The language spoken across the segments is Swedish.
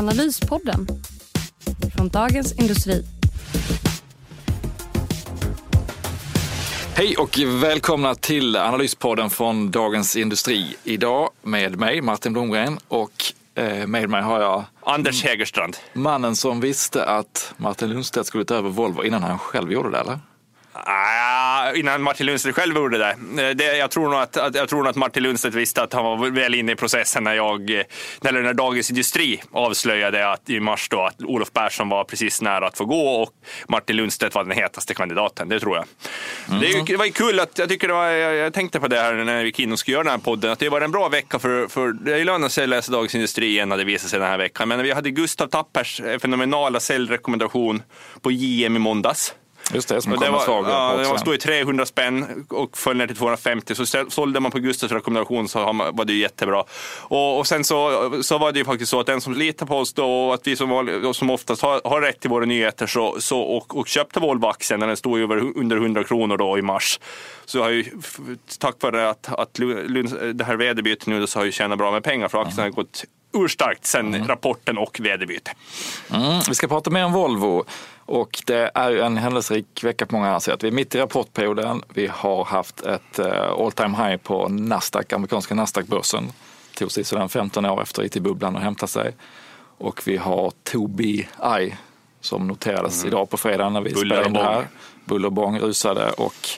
Analyspodden från Dagens Industri. Hej och välkomna till Analyspodden från Dagens Industri. Idag med mig, Martin Blomgren, och eh, med mig har jag Anders Hägerstrand. mannen som visste att Martin Lundstedt skulle ta över Volvo innan han själv gjorde det, eller? Ah, innan Martin Lundstedt själv gjorde det. Eh, det jag, tror nog att, att, jag tror nog att Martin Lundstedt visste att han var väl inne i processen när, jag, eh, eller när Dagens Industri avslöjade att, i mars då, att Olof Persson var precis nära att få gå och Martin Lundstedt var den hetaste kandidaten. Det tror jag. Mm. Det, det var ju kul att jag tycker det var, jag, jag, tänkte på det här när vi gick in och skulle göra den här podden, att det var en bra vecka för, för det lönar sig att läsa Dagens Industri igen, hade visat sig den här veckan. Men vi hade Gustav Tappers fenomenala säljrekommendation på JM i måndags. Just det, som det var, svagare ja, på det också. var stod i 300 spänn och föll ner till 250. Så sålde man på Gustavs rekommendation så man- var det jättebra. Och, och sen så, så var det ju faktiskt så att den som litar på oss då och att vi som, som oftast har, har rätt till våra nyheter så, så, och, och köpte Volvo-aktien när den stod över, under 100 kronor då i mars. Så har ju, tack vare att, att det här vd-bytet nu så har ju tjänat bra med pengar för aktien har gått urstarkt sen rapporten och vd-bytet. Mm, vi ska prata mer om Volvo och det är en händelserik vecka på många sätt. Vi är mitt i rapportperioden. Vi har haft ett eh, all time high på Nasdaq, amerikanska Nasdaq-börsen. Tog sig sedan 15 år efter IT-bubblan att hämta sig. Och vi har Tobii som noterades idag på fredag när vi Buller spelade in det och här. Buller och bång rusade och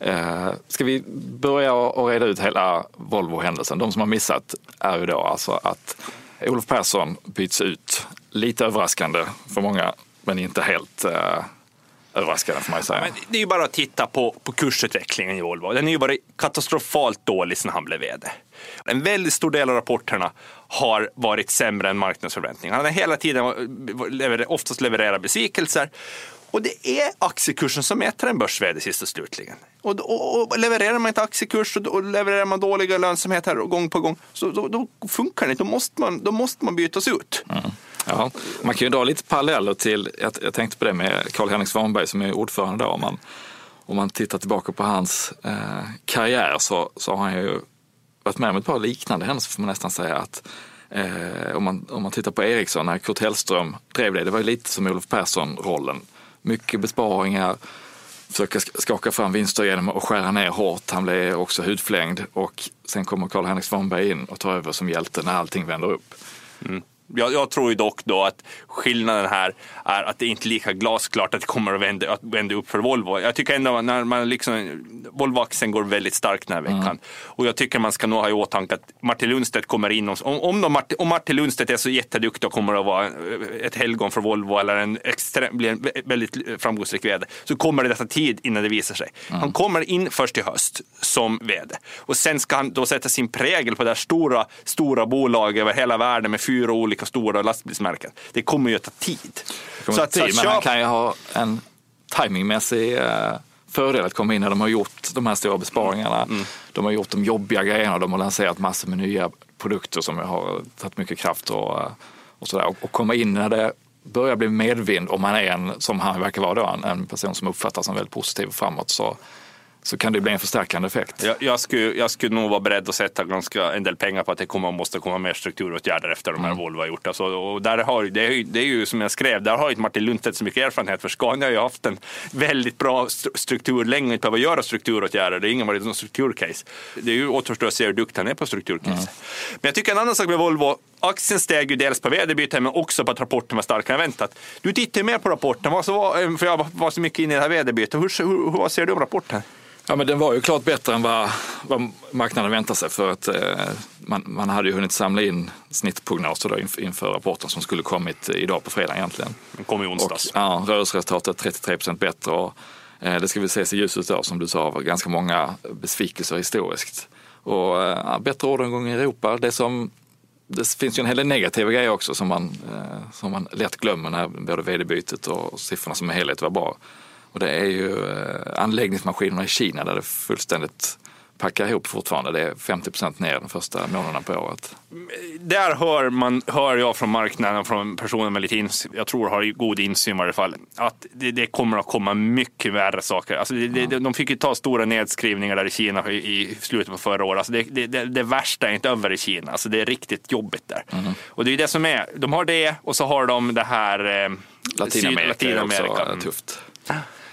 Eh, ska vi börja och reda ut hela Volvo-händelsen? De som har missat är ju då alltså att Olof Persson byts ut. Lite överraskande för många, men inte helt eh, överraskande får man ju säga. Men det är ju bara att titta på, på kursutvecklingen i Volvo. Den är ju bara katastrofalt dålig sedan han blev vd. En väldigt stor del av rapporterna har varit sämre än marknadsförväntningarna. Han har hela tiden eh, oftast levererat besvikelser. Och det är aktiekursen som mäter en börs sist och slutligen. Och, och, och levererar man inte aktiekurs och, och levererar man dåliga lönsamheter gång på gång, så då, då funkar det inte. Då måste man, då måste man bytas ut. Mm. Ja, man kan ju dra lite paralleller till, jag, jag tänkte på det med Carl-Henrik Svanberg som är ordförande då. Om man, om man tittar tillbaka på hans eh, karriär så, så har han ju varit med om ett par liknande händelser får man nästan säga. att eh, om, man, om man tittar på Ericsson när Kurt Hellström drev det, det var ju lite som Olof Persson-rollen. Mycket besparingar, försöka skaka fram vinster genom att skära ner hårt. Han blev också hudflängd och sen kommer Karl-Henrik Svanberg in och tar över som hjälte när allting vänder upp. Mm. Jag, jag tror ju dock då att skillnaden här är att det inte är lika glasklart att det kommer att vända, att vända upp för Volvo. Jag tycker ändå när man liksom, Volvo-aktien går väldigt starkt den här veckan. Och jag tycker man ska nog ha i åtanke att Martin Lundstedt kommer in, om, om, de, Martin- om Martin Lundstedt är så jätteduktig och kommer att vara ett helgon för Volvo eller en extrem, blir en vä- väldigt framgångsrik vd, så kommer det ta tid innan det visar sig. Han kommer in först i höst som vd och sen ska han då sätta sin prägel på det här stora, stora bolaget över hela världen med fyra olika stora lastbilsmärken. Det kommer ju att ta tid. Så att, tid, men han kan ju ha en timingmässig eh, fördel att komma in när de har gjort de här stora besparingarna. Mm. De har gjort de jobbiga grejerna, de har lanserat massor med nya produkter som har tagit mycket kraft och, eh, och sådär. Och, och komma in när det börjar bli medvind, om man är en, som han verkar vara då, en, en person som uppfattas som väldigt positiv framåt, så, så kan det bli en förstärkande effekt. Jag, jag, skulle, jag skulle nog vara beredd att sätta ganska en del pengar på att det kommer, måste komma mer strukturåtgärder efter de här Volvo har gjort. Alltså, och där har, det, är, ju- det är ju som jag skrev, där har ju Martin Lundstedt så mycket erfarenhet. För Scania har ju haft en väldigt bra st- struktur länge och inte behöver göra strukturåtgärder. Det är ingen varit någon strukturcase. Det är ju återstår att se hur duktig han är på strukturcase. Men jag tycker en annan sak med Volvo, aktien steg ju dels på vd-bytet men också på att rapporten var starkare än väntat. Du tittar ju mer på rapporten, vad så var, för jag var så mycket inne i det här vd-bytet. Hur, hur, hur, vad ser du om rapporten? Ja, men den var ju klart bättre än vad, vad marknaden väntade sig för att eh, man, man hade ju hunnit samla in snittprognoser då inför, inför rapporten som skulle kommit idag på fredag egentligen. Den kom i Och, onsdags. ja, rörelseresultatet 33 procent bättre och eh, det ska vi ses i ljuset då som du sa av ganska många besvikelser historiskt. Och eh, bättre orderingång i Europa. Det som det finns ju en hel del negativa grejer också som man, eh, som man lätt glömmer när både vd-bytet och siffrorna som helhet var bra. Och det är ju eh, anläggningsmaskinerna i Kina där det fullständigt packar ihop fortfarande. Det är 50 procent ner de första månaderna på året. Där hör, man, hör jag från marknaden, från personer med lite insyn, jag tror har god insyn i varje fall, att det, det kommer att komma mycket värre saker. Alltså det, det, de fick ju ta stora nedskrivningar där i Kina i, i slutet på förra året. Alltså det, värsta är inte över i Kina, alltså det är riktigt jobbigt där. Mm. Och det är det som är, de har det och så har de det här eh, Latinamerika, Latinamerika. är också tufft.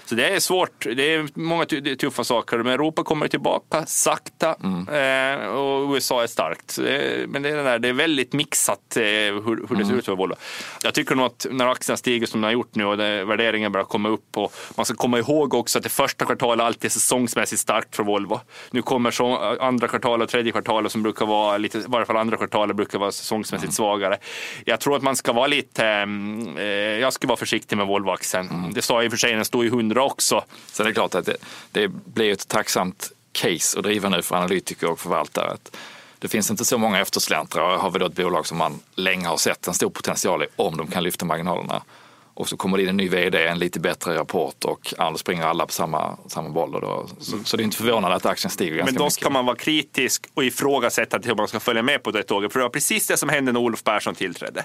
Så det är svårt. Det är många tuffa saker. Men Europa kommer tillbaka sakta mm. eh, och USA är starkt. Det, men det är, där, det är väldigt mixat eh, hur, hur det mm. ser ut för Volvo. Jag tycker nog att när aktien stiger som den har gjort nu och det, värderingen börjar komma upp och man ska komma ihåg också att det första kvartalet alltid är säsongsmässigt starkt för Volvo. Nu kommer så, andra kvartalet och tredje kvartalet som brukar vara lite, i varje fall andra kvartalet brukar vara säsongsmässigt mm. svagare. Jag tror att man ska vara lite, eh, jag ska vara försiktig med Volvo-aktien. Mm. Det sa i och för sig, den stod i 100 andra också. Så det klart att det, det blir ett tacksamt case att driva nu för analytiker och förvaltare. Det finns inte så många eftersläntrare. Har vi då ett bolag som man länge har sett en stor potential i om de kan lyfta marginalerna och så kommer det in en ny vd, en lite bättre rapport och då springer alla på samma, samma boll. Då, så, mm. så, det är inte förvånande att aktien stiger ganska mycket. Men då ska man vara kritisk och ifrågasätta hur man ska följa med på det tåget. För det var precis det som hände när Olof Persson tillträdde.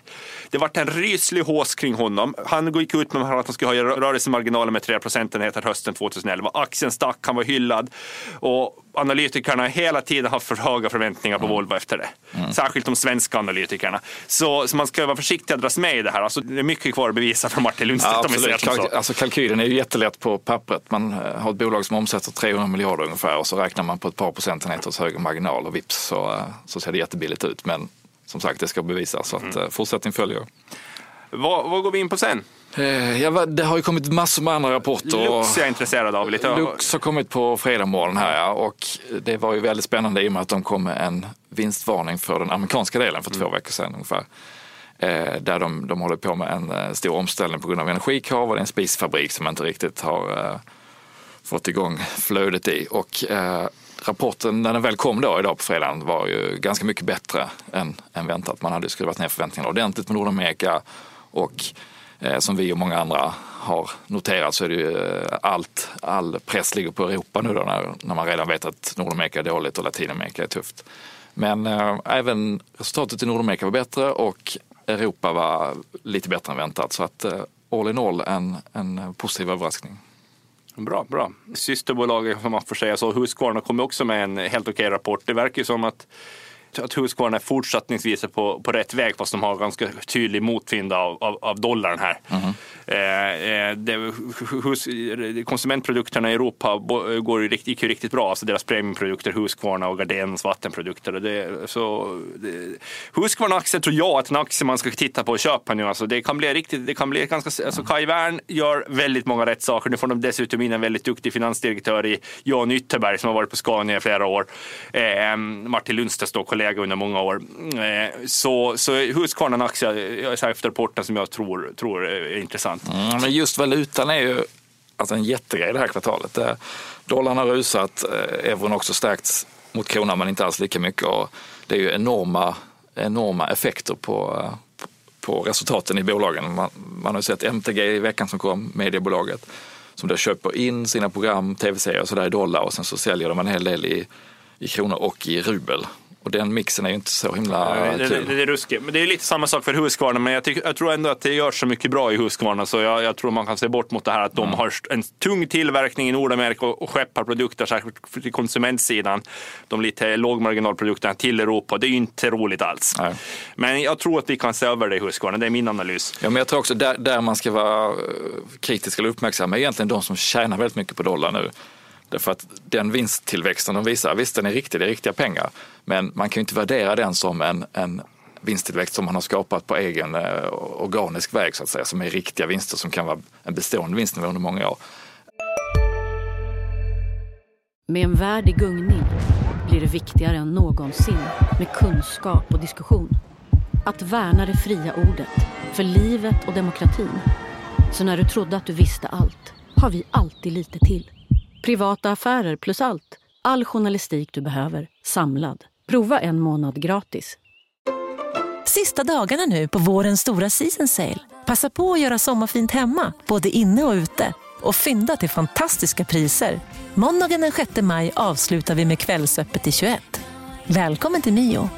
Det var en ryslig hås kring honom. Han gick ut med att han skulle ha rörelsemarginaler med 3 procentenheter hösten 2011. Aktien stack, han var hyllad. Och analytikerna hela tiden haft för höga förväntningar på mm. Volvo efter det. Mm. Särskilt de svenska analytikerna. Så, så man ska vara försiktig att dras med i det här. Alltså, det är mycket kvar att bevisa för Martin Lundstedt. Ja, om vi Kalk alltså, kalkylen är ju jättelätt på pappret. Man eh, har ett bolag som omsätter 300 miljarder ungefär och så räknar man på ett par procentenheters högre marginal och vips så, eh, så ser det jättebilligt ut. Men som sagt, det ska bevisas. Så att, mm. Eh, fortsättning följer. Vad, vad går vi in på sen? Eh, ja, det har ju kommit massor med andra rapporter. Lux är jag intresserad av lite. Lux har kommit på fredag morgon här ja, och det var ju väldigt spännande i och med att de kom med en vinstvarning för den amerikanska delen för två mm. veckor sedan ungefär. Eh, där de, de håller på med en eh, stor omställning på grund av energikrav och det är en spisfabrik som inte riktigt har fått igång flödet i. Och rapporten när den väl kom då idag på fredagen var ju ganska mycket bättre än, än väntat. Man hade skruvat ner förväntningarna ordentligt på Nordamerika och Eh, som vi och många andra har noterat så är det ju eh, allt, all press ligger på Europa nu då när, när man redan vet att Nordamerika är dåligt och Latinamerika är tufft. Men eh, även resultatet i Nordamerika var bättre och Europa var lite bättre än väntat. Så att eh, all in all en, en positiv överraskning. Bra, bra. Systerbolaget, om man får säga så, Husqvarna kom också med en helt okej rapport. Det verkar ju som att att Husqvarna fortsättningsvis är på, på rätt väg fast de har ganska tydlig motvind av, av, av dollarn här. Mm. Eh, det, hus, konsumentprodukterna i Europa går ju riktigt, gick ju riktigt bra, alltså deras premiumprodukter, Husqvarna och Gardens vattenprodukter. Det, så, det, Husqvarna-aktier tror jag att en aktie man ska titta på och köpa nu. Alltså det kan bli riktigt, det kan bli ganska, alltså Kai Wern gör väldigt många rätt saker. Nu får de dessutom in en väldigt duktig finansdirektör i Jan Ytterberg som har varit på Scania i flera år. Eh, Martin Lundstedt då, kollega under många år. Eh, så, så Husqvarna en aktie efter rapporten som jag tror, tror är intressant. Mm, men just valutan är ju alltså en jättegrej det här kvartalet. Eh, dollarn har rusat, eh, euron också stärkts mot kronan men inte alls lika mycket. Och det är ju enorma, enorma effekter på, på resultaten i bolagen. Man, man har ju sett MTG i veckan som kom, mediebolaget, som då köper in sina program, tv-serier och sådär i dollar och sen så säljer de en hel del i, i kronor och i rubel. Och den mixen är ju inte så himla Nej, det, kul. Det, det, är ruskigt. Men det är lite samma sak för Husqvarna. Men jag, tycker, jag, tror ändå att det görs så mycket bra i Husqvarna. Så jag, jag, tror man kan se bort mot det här att de mm. har en tung tillverkning i Nordamerika och, och skeppar produkter, särskilt till konsumentsidan. De lite lågmarginalprodukterna till Europa. Det är ju inte roligt alls. Nej. Men jag tror att vi kan se över det i Husqvarna. Det är min analys. Ja, men jag tror också där, där man ska vara eh, kritisk eller uppmärksam är egentligen de som tjänar väldigt mycket på dollar nu. Därför att den vinsttillväxten de visar, visst den är riktig, det är riktiga pengar. Men man kan ju inte värdera den som en, en vinsttillväxt som man har skapat på egen eh, organisk väg så att säga, som är riktiga vinster som kan vara en bestående vinstnivå under många år. Med en värld i gungning blir det viktigare än någonsin med kunskap och diskussion. Att värna det fria ordet, för livet och demokratin. Så när du trodde att du visste allt, har vi alltid lite till. Privata affärer plus allt. All journalistik du behöver, samlad. Prova en månad gratis. Sista dagarna nu på vårens stora season sale. Passa på att göra sommarfint hemma, både inne och ute. Och fynda till fantastiska priser. Måndagen den 6 maj avslutar vi med Kvällsöppet i 21. Välkommen till Mio.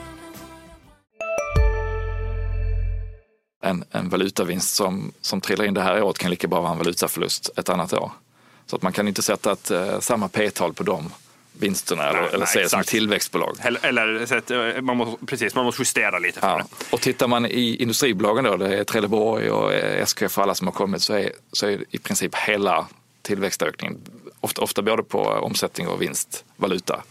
En, en valutavinst som, som trillar in det här året kan lika bra vara en valutaförlust ett annat år. Så att man kan inte sätta ett, eh, samma p-tal på dem vinsterna eller, eller se det som tillväxtbolag. Eller, eller eh, man måste, precis, man måste justera lite för Ja. det. Och tittar man i industribolagen då, det är Trelleborg och eh, SKF och alla som har kommit, så är, så är i princip hela tillväxtökningen, ofta, ofta både på omsättning och vinst, valuta.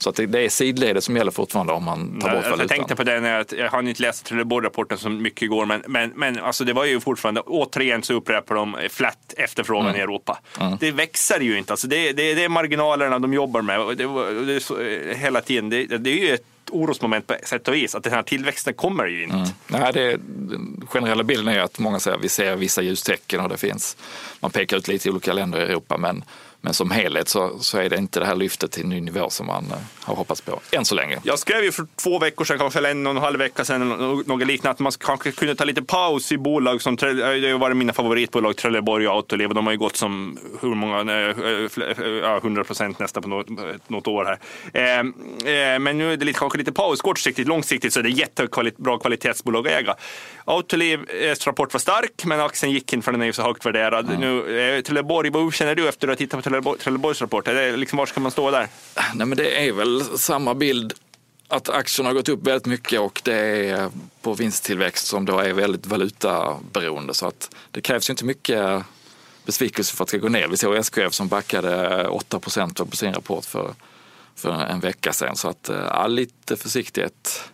Så att det, det är sidledet som gäller fortfarande om man tar bort Jag, valutan. jag tänkte på det när jag, jag har inte läst Trelleborg-rapporten så mycket igår, men, men, men alltså det var ju fortfarande, återigen så upprepar de flat efterfrågan Mm. i Europa. Det växer ju inte, alltså det, det, det är marginalerna de jobbar med och det, det är så, eh, hela tiden. Det, det är ju ett orosmoment på sätt och vis, att den här tillväxten kommer ju inte. Mm. Nej, det, den generella bilden är att många säger att vi ser vissa ljustecken och det finns, man pekar ut lite i olika länder i Europa men, men som helhet så, så är det inte det här lyftet till ny nivå som man eh, har hoppats på än så länge. Jag skrev ju för två veckor sedan, kanske eller en och en halv vecka sedan, något liknande, att man kanske kunde ta lite paus i bolag som, Trell- det har varit mina favoritbolag, Trelleborg och Autoliv, och de har ju gått som hur många, eh, eh, ja, 100 procent nästan på något, något år här. Eh, eh, men nu är det lite, kanske lite paus, kortsiktigt, långsiktigt så är det jättebra kvalitetsbolag att äga. Autolivs rapport var stark, men aktien gick inte för den är ju så högt värderad. Nu, eh, Trelleborg, vad känner du efter att ha tittat på Trelleborg, Trelleborgs rapport? Är det liksom, var ska man stå där? Nej, men det är väl samma bild att aktierna har gått upp väldigt mycket och det är på vinsttillväxt som då är väldigt valutaberoende. Så att det krävs ju inte mycket besvikelse för att det ska gå ner. Vi såg SKF som backade 8 på sin rapport för, för en vecka sedan. Så att eh, ja, lite försiktighet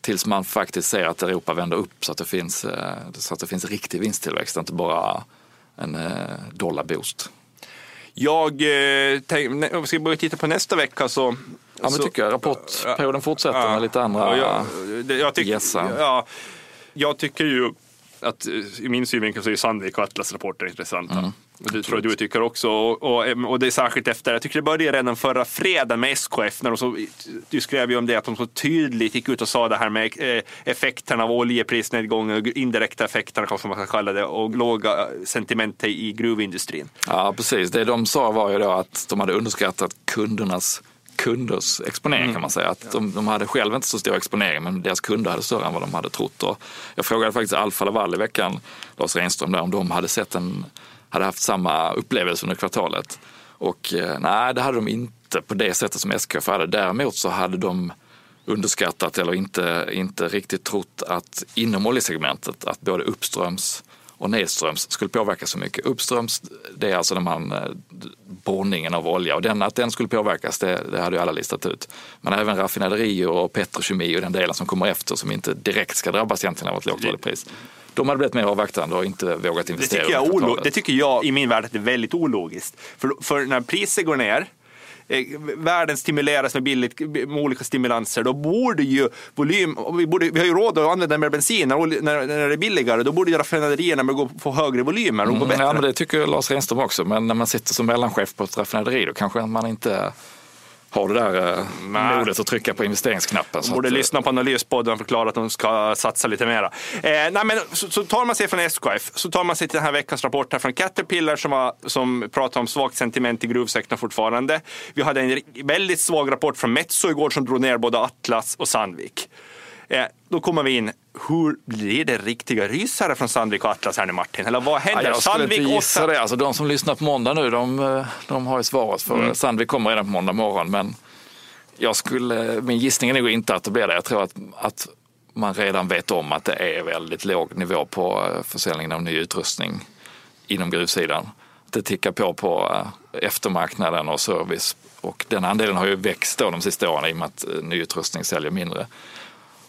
tills man faktiskt ser att Europa vänder upp så att det finns, eh, så att det finns riktig vinsttillväxt, inte bara en eh, dollarboost. Jag eh, tänk, om vi ska börja titta på nästa vecka så... Ja, men så, tycker jag rapportperioden fortsätter Ja. med lite andra Ja, jag, jag, tycker, gässa. ja, jag tycker ju att eh, i min synvinkel så är Sandvik och Atlas rapporter intressanta. Mm. Det tror jag du tycker också. Och, och, och det är särskilt efter, jag tycker det började redan förra fredagen med SKF. När de så, du skrev ju om det, att de så tydligt gick ut och sa det här med eh, effekterna av oljeprisnedgången, och indirekta effekterna kanske man kan kalla det, och låga sentiment i gruvindustrin. Ja, precis. Det de sa var ju då att de hade underskattat kundernas kunders exponering kan man säga. Att de, de hade själva inte så stor exponering men deras kunder hade större än vad de hade trott. Och jag frågade faktiskt Alfa Laval i veckan, Lars Renström, där, om de hade sett en, hade haft samma upplevelse under kvartalet. Och eh, nej, det hade de inte på det sättet som SKF hade. Däremot så hade de underskattat eller inte, inte riktigt trott att inom oljesegmentet att både uppströms och nedströms skulle påverkas så mycket. Uppströms, det är alltså när man, eh, borrningen av olja och den, att den skulle påverkas, det, det hade ju alla listat ut. Men även raffinaderier och petrokemi och den delen som kommer efter som inte direkt ska drabbas egentligen av ett lågt oljepris. De hade blivit mer avvaktande och inte vågat Det investera. tycker, jag det tycker jag i min värld att det är väldigt ologiskt. För, för när priset går ner, världen stimuleras med, billigt, med olika stimulanser, då borde ju volym, vi, borde, vi har ju råd att använda mer bensin när, när, när det är billigare, då borde ju raffinaderierna gå- få högre volymer och gå bättre. Mm, ja, men det tycker Lars Renström också. Men när man sitter som mellanchef på ett raffinaderi då kanske man inte har det där eh, Nej. modet att trycka på investeringsknappen. Så borde att, eh, lyssna på Analyspodden och förklara att de ska satsa lite mera. Eh, nej, men, så, så tar man sig från SKF, så tar man sig till den här veckans rapport här från Caterpillar som, var, som pratar om svagt sentiment i gruvsektorn fortfarande. Vi hade en väldigt svag rapport från Metso igår som drog ner både Atlas och Sandvik. Eh, då kommer vi in, hur blir det riktiga rysare från Sandvik och Atlas här nu Martin? Eller vad Ja, händer? jag skulle Sandvik inte gissa det. Alltså, de som lyssnar på måndag nu, de, eh, de har ju svaret. För Mm. Sandvik kommer redan på måndag morgon. Men jag skulle, min gissning är nog inte att det blir det. Jag tror att, att man redan vet om att det är väldigt låg nivå på eh, försäljningen av ny utrustning inom gruvsidan. Det tickar på på eftermarknaden och service. Och den andelen har ju växt då de sista åren i och med att nyutrustning säljer mindre.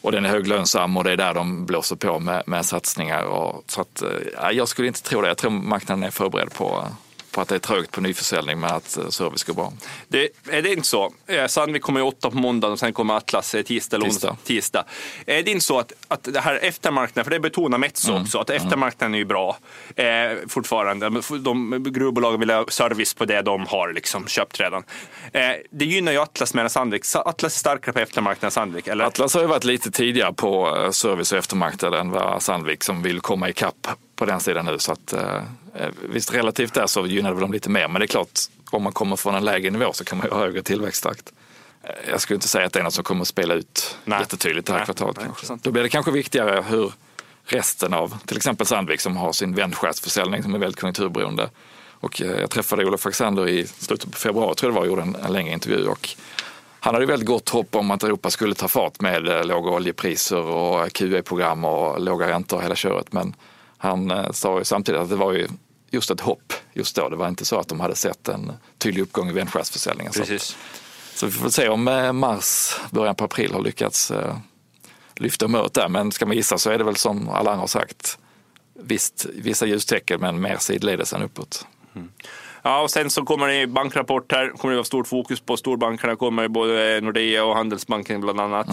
Och den är höglönsam och det är där de blåser på med, med satsningar. Och, så att, ja, jag skulle inte tro det. Jag tror marknaden är förberedd på, på att det är trögt på nyförsäljning men att eh, service går bra. Det, är det inte så? Eh, Sandvik kommer ju åtta på måndag och sen kommer Atlas eh, tisdag eller Tisdag. tisdag. Är det inte så att, att det här eftermarknaden, för det betonar Metso Mm. också, att eftermarknaden är ju bra eh, fortfarande. De, gruvbolagen vill ha service på det de har liksom, köpt redan. Eh, det gynnar ju Atlas mer än Sandvik. Atlas är starkare på eftermarknaden än Sandvik, eller? Atlas har ju varit lite tidigare på eh, service och eftermarknad än vad Sandvik som vill komma ikapp på den sidan nu. Så att, eh, visst, relativt där så gynnar det väl dem lite mer. Men det är klart, om man kommer från en lägre nivå så kan man ju ha högre tillväxttakt. Eh, Jag skulle inte säga att det är något som kommer att spela ut Nej. jättetydligt det här Nej, kvartalet. nej, kanske. Då blir det kanske viktigare hur resten av till exempel Sandvik som har sin vändskärtsförsäljning som är väldigt konjunkturberoende. Och eh, jag träffade Olof Alexander i slutet på februari tror jag det var och gjorde en, en längre intervju. Och han hade ju väldigt gott hopp om att Europa skulle ta fart med eh, låga oljepriser och QE-program och låga räntor och hela köret. Men han eh, sa ju samtidigt att det var ju just ett hopp just då. Det var inte så att de hade sett en tydlig uppgång i vändskärtsförsäljningen. Så, Precis. så vi får se om eh, mars, början på april har lyckats eh, lyfta humöret där. Men ska man gissa så är det väl som alla andra har sagt. Visst, vissa ljustecken men mer sidledes än uppåt. Ja, och sen så kommer det bankrapport här. kommer det vara stort fokus på storbankerna. kommer både Nordea och Handelsbanken bland annat.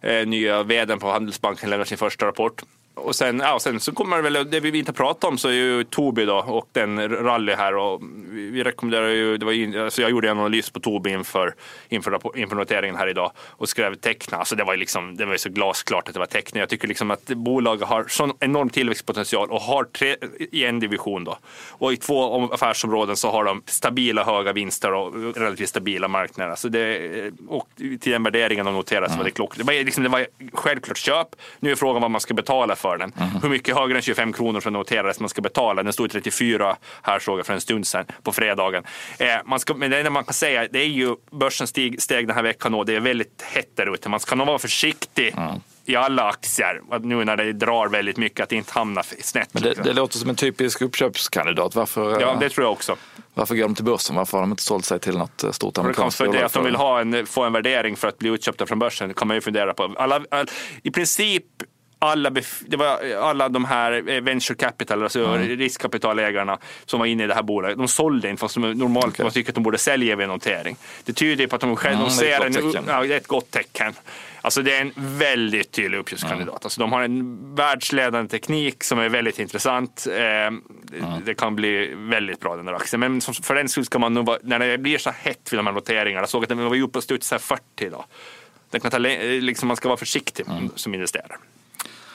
Eh, nya vdn på Handelsbanken lämnar sin första rapport. Och sen, ja, sen så kommer det väl, det vi inte pratar om så är ju Tobii då och den rally här och vi rekommenderar ju, det var in, alltså jag gjorde en analys på Tobii inför, inför, inför noteringen här idag och skrev teckna, alltså det var ju liksom, det var så glasklart att det var teckna. Jag tycker liksom att bolaget har sån enorm tillväxtpotential och har tre, i en division då. Och i två om- affärsområden så har de stabila höga vinster och relativt stabila marknader. Så det, och till den värderingen de noteras var det klokt. Det var, liksom, det var självklart köp. Nu är frågan vad man ska betala för den. Hur mycket högre än 25 kronor som noterades man ska betala. Den stod i 34 här såg jag för en stund sedan på fredagen. Eh, man ska, men det enda man kan säga det är ju börsen steg, steg den här veckan och det är väldigt hett där ute. Man ska nog vara försiktig i alla aktier nu när det drar väldigt mycket att det inte hamnar snett. Men det, det låter som en typisk uppköpskandidat. Varför, Ja, eh, det tror jag också. varför går de till börsen? Varför har de inte sålt sig till något eh, stort det amerikanskt bolag? att de för- vill ha en, få en värdering för att bli utköpta från börsen. Det kan man ju fundera på. Alla, all, I princip alla, det var alla de här eh, venture capital, alltså riskkapitalägarna som var inne i det här bolaget, de sålde inte fast de normalt Okej. man tycker att de borde sälja vid notering. Det tyder på att de själva Mm, ser ett en, ja, det är ett gott tecken. Alltså det är en väldigt tydlig uppköpskandidat. Alltså de har en världsledande teknik som är väldigt intressant. Eh, det, det kan bli väldigt bra den där aktien. Men för den skull ska man nog vara, när det blir så hett vid de här noteringarna, jag såg att den var uppe och studsade 40 idag. Den kan ta, lä- liksom, man ska vara försiktig som investerare.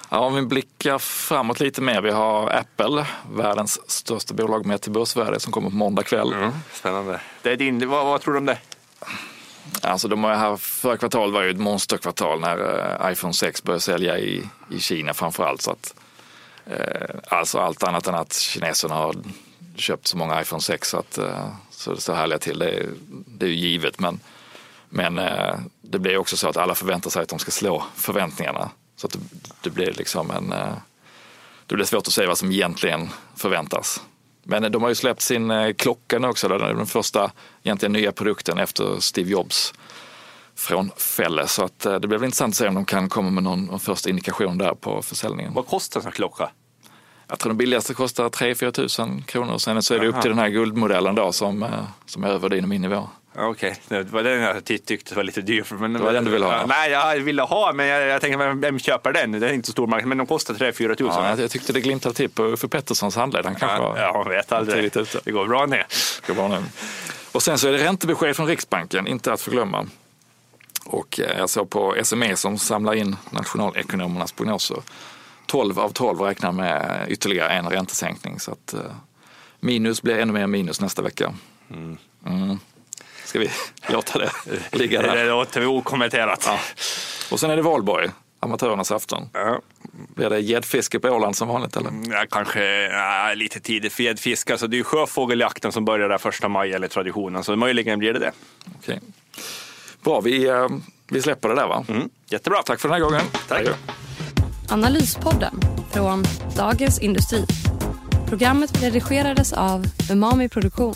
Ja, om vi blickar framåt lite mer. Vi har Apple, världens största bolag med till börsvärde som kommer på måndag kväll. Spännande. Det är din, vad, vad tror du om det? Alltså de här, förra kvartalet var ju ett monsterkvartal när eh, iPhone 6 började sälja i, i Kina framför allt. Så att, eh, alltså allt annat än att kineserna har köpt så många iPhone 6 så att eh, så det står härliga till. Det är, det är ju givet men, men eh, det blir också så att alla förväntar sig att de ska slå förväntningarna. Så att det, blir liksom en eh, det blir svårt att säga vad som egentligen förväntas. Men de har ju släppt sin eh, klocka nu också. Den första egentligen nya produkten efter Steve Jobs från Fälle. Så att eh, det blir väl intressant att se om de kan komma med någon, första indikation där på försäljningen. Vad kostar en sån klocka? Jag tror den billigaste kostar 3-4 tusen kronor. Sen så är det upp Aha. till den här guldmodellen då som, eh, som är över din och min nivå. Ja, Okej, det var den jag ty- tyckte var lite dyr. Men, Det var den du ville ha? Nej, jag ville ha, men jag, jag tänker, vem, köper den? Det är inte så stor marknad, men de kostar 3-4 tusen. Ja, jag, jag tyckte det glimtade till på Uffe Petterssons handled. Han kanske ja, man vet aldrig. Det går bra ner. Ska vara nu. Och sen så är det räntebesked från Riksbanken, inte att förglömma. Och eh, jag såg på SME som samlar in nationalekonomernas prognoser. 12 av 12 räknar med ytterligare en räntesänkning. Så att eh, minus blir ännu mer minus nästa vecka. Mm. Ska vi låta det ligga Det, där? det låter vi okommenterat. Ja. Och sen är det valborg, amatörernas afton. Ja. Blir det gäddfiske på Åland som vanligt eller? Ja, kanske ja, lite tidigt för gäddfiske. Alltså, det är ju sjöfågeljakten som börjar där första maj eller traditionen, så möjligen blir det det. Okej. Bra, vi, eh, vi släpper det där va? Mm. Jättebra. Tack för den här gången. Tack. Adjö. Analyspodden från Dagens Industri. Programmet redigerades av Umami Produktion.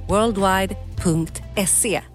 worldwide.se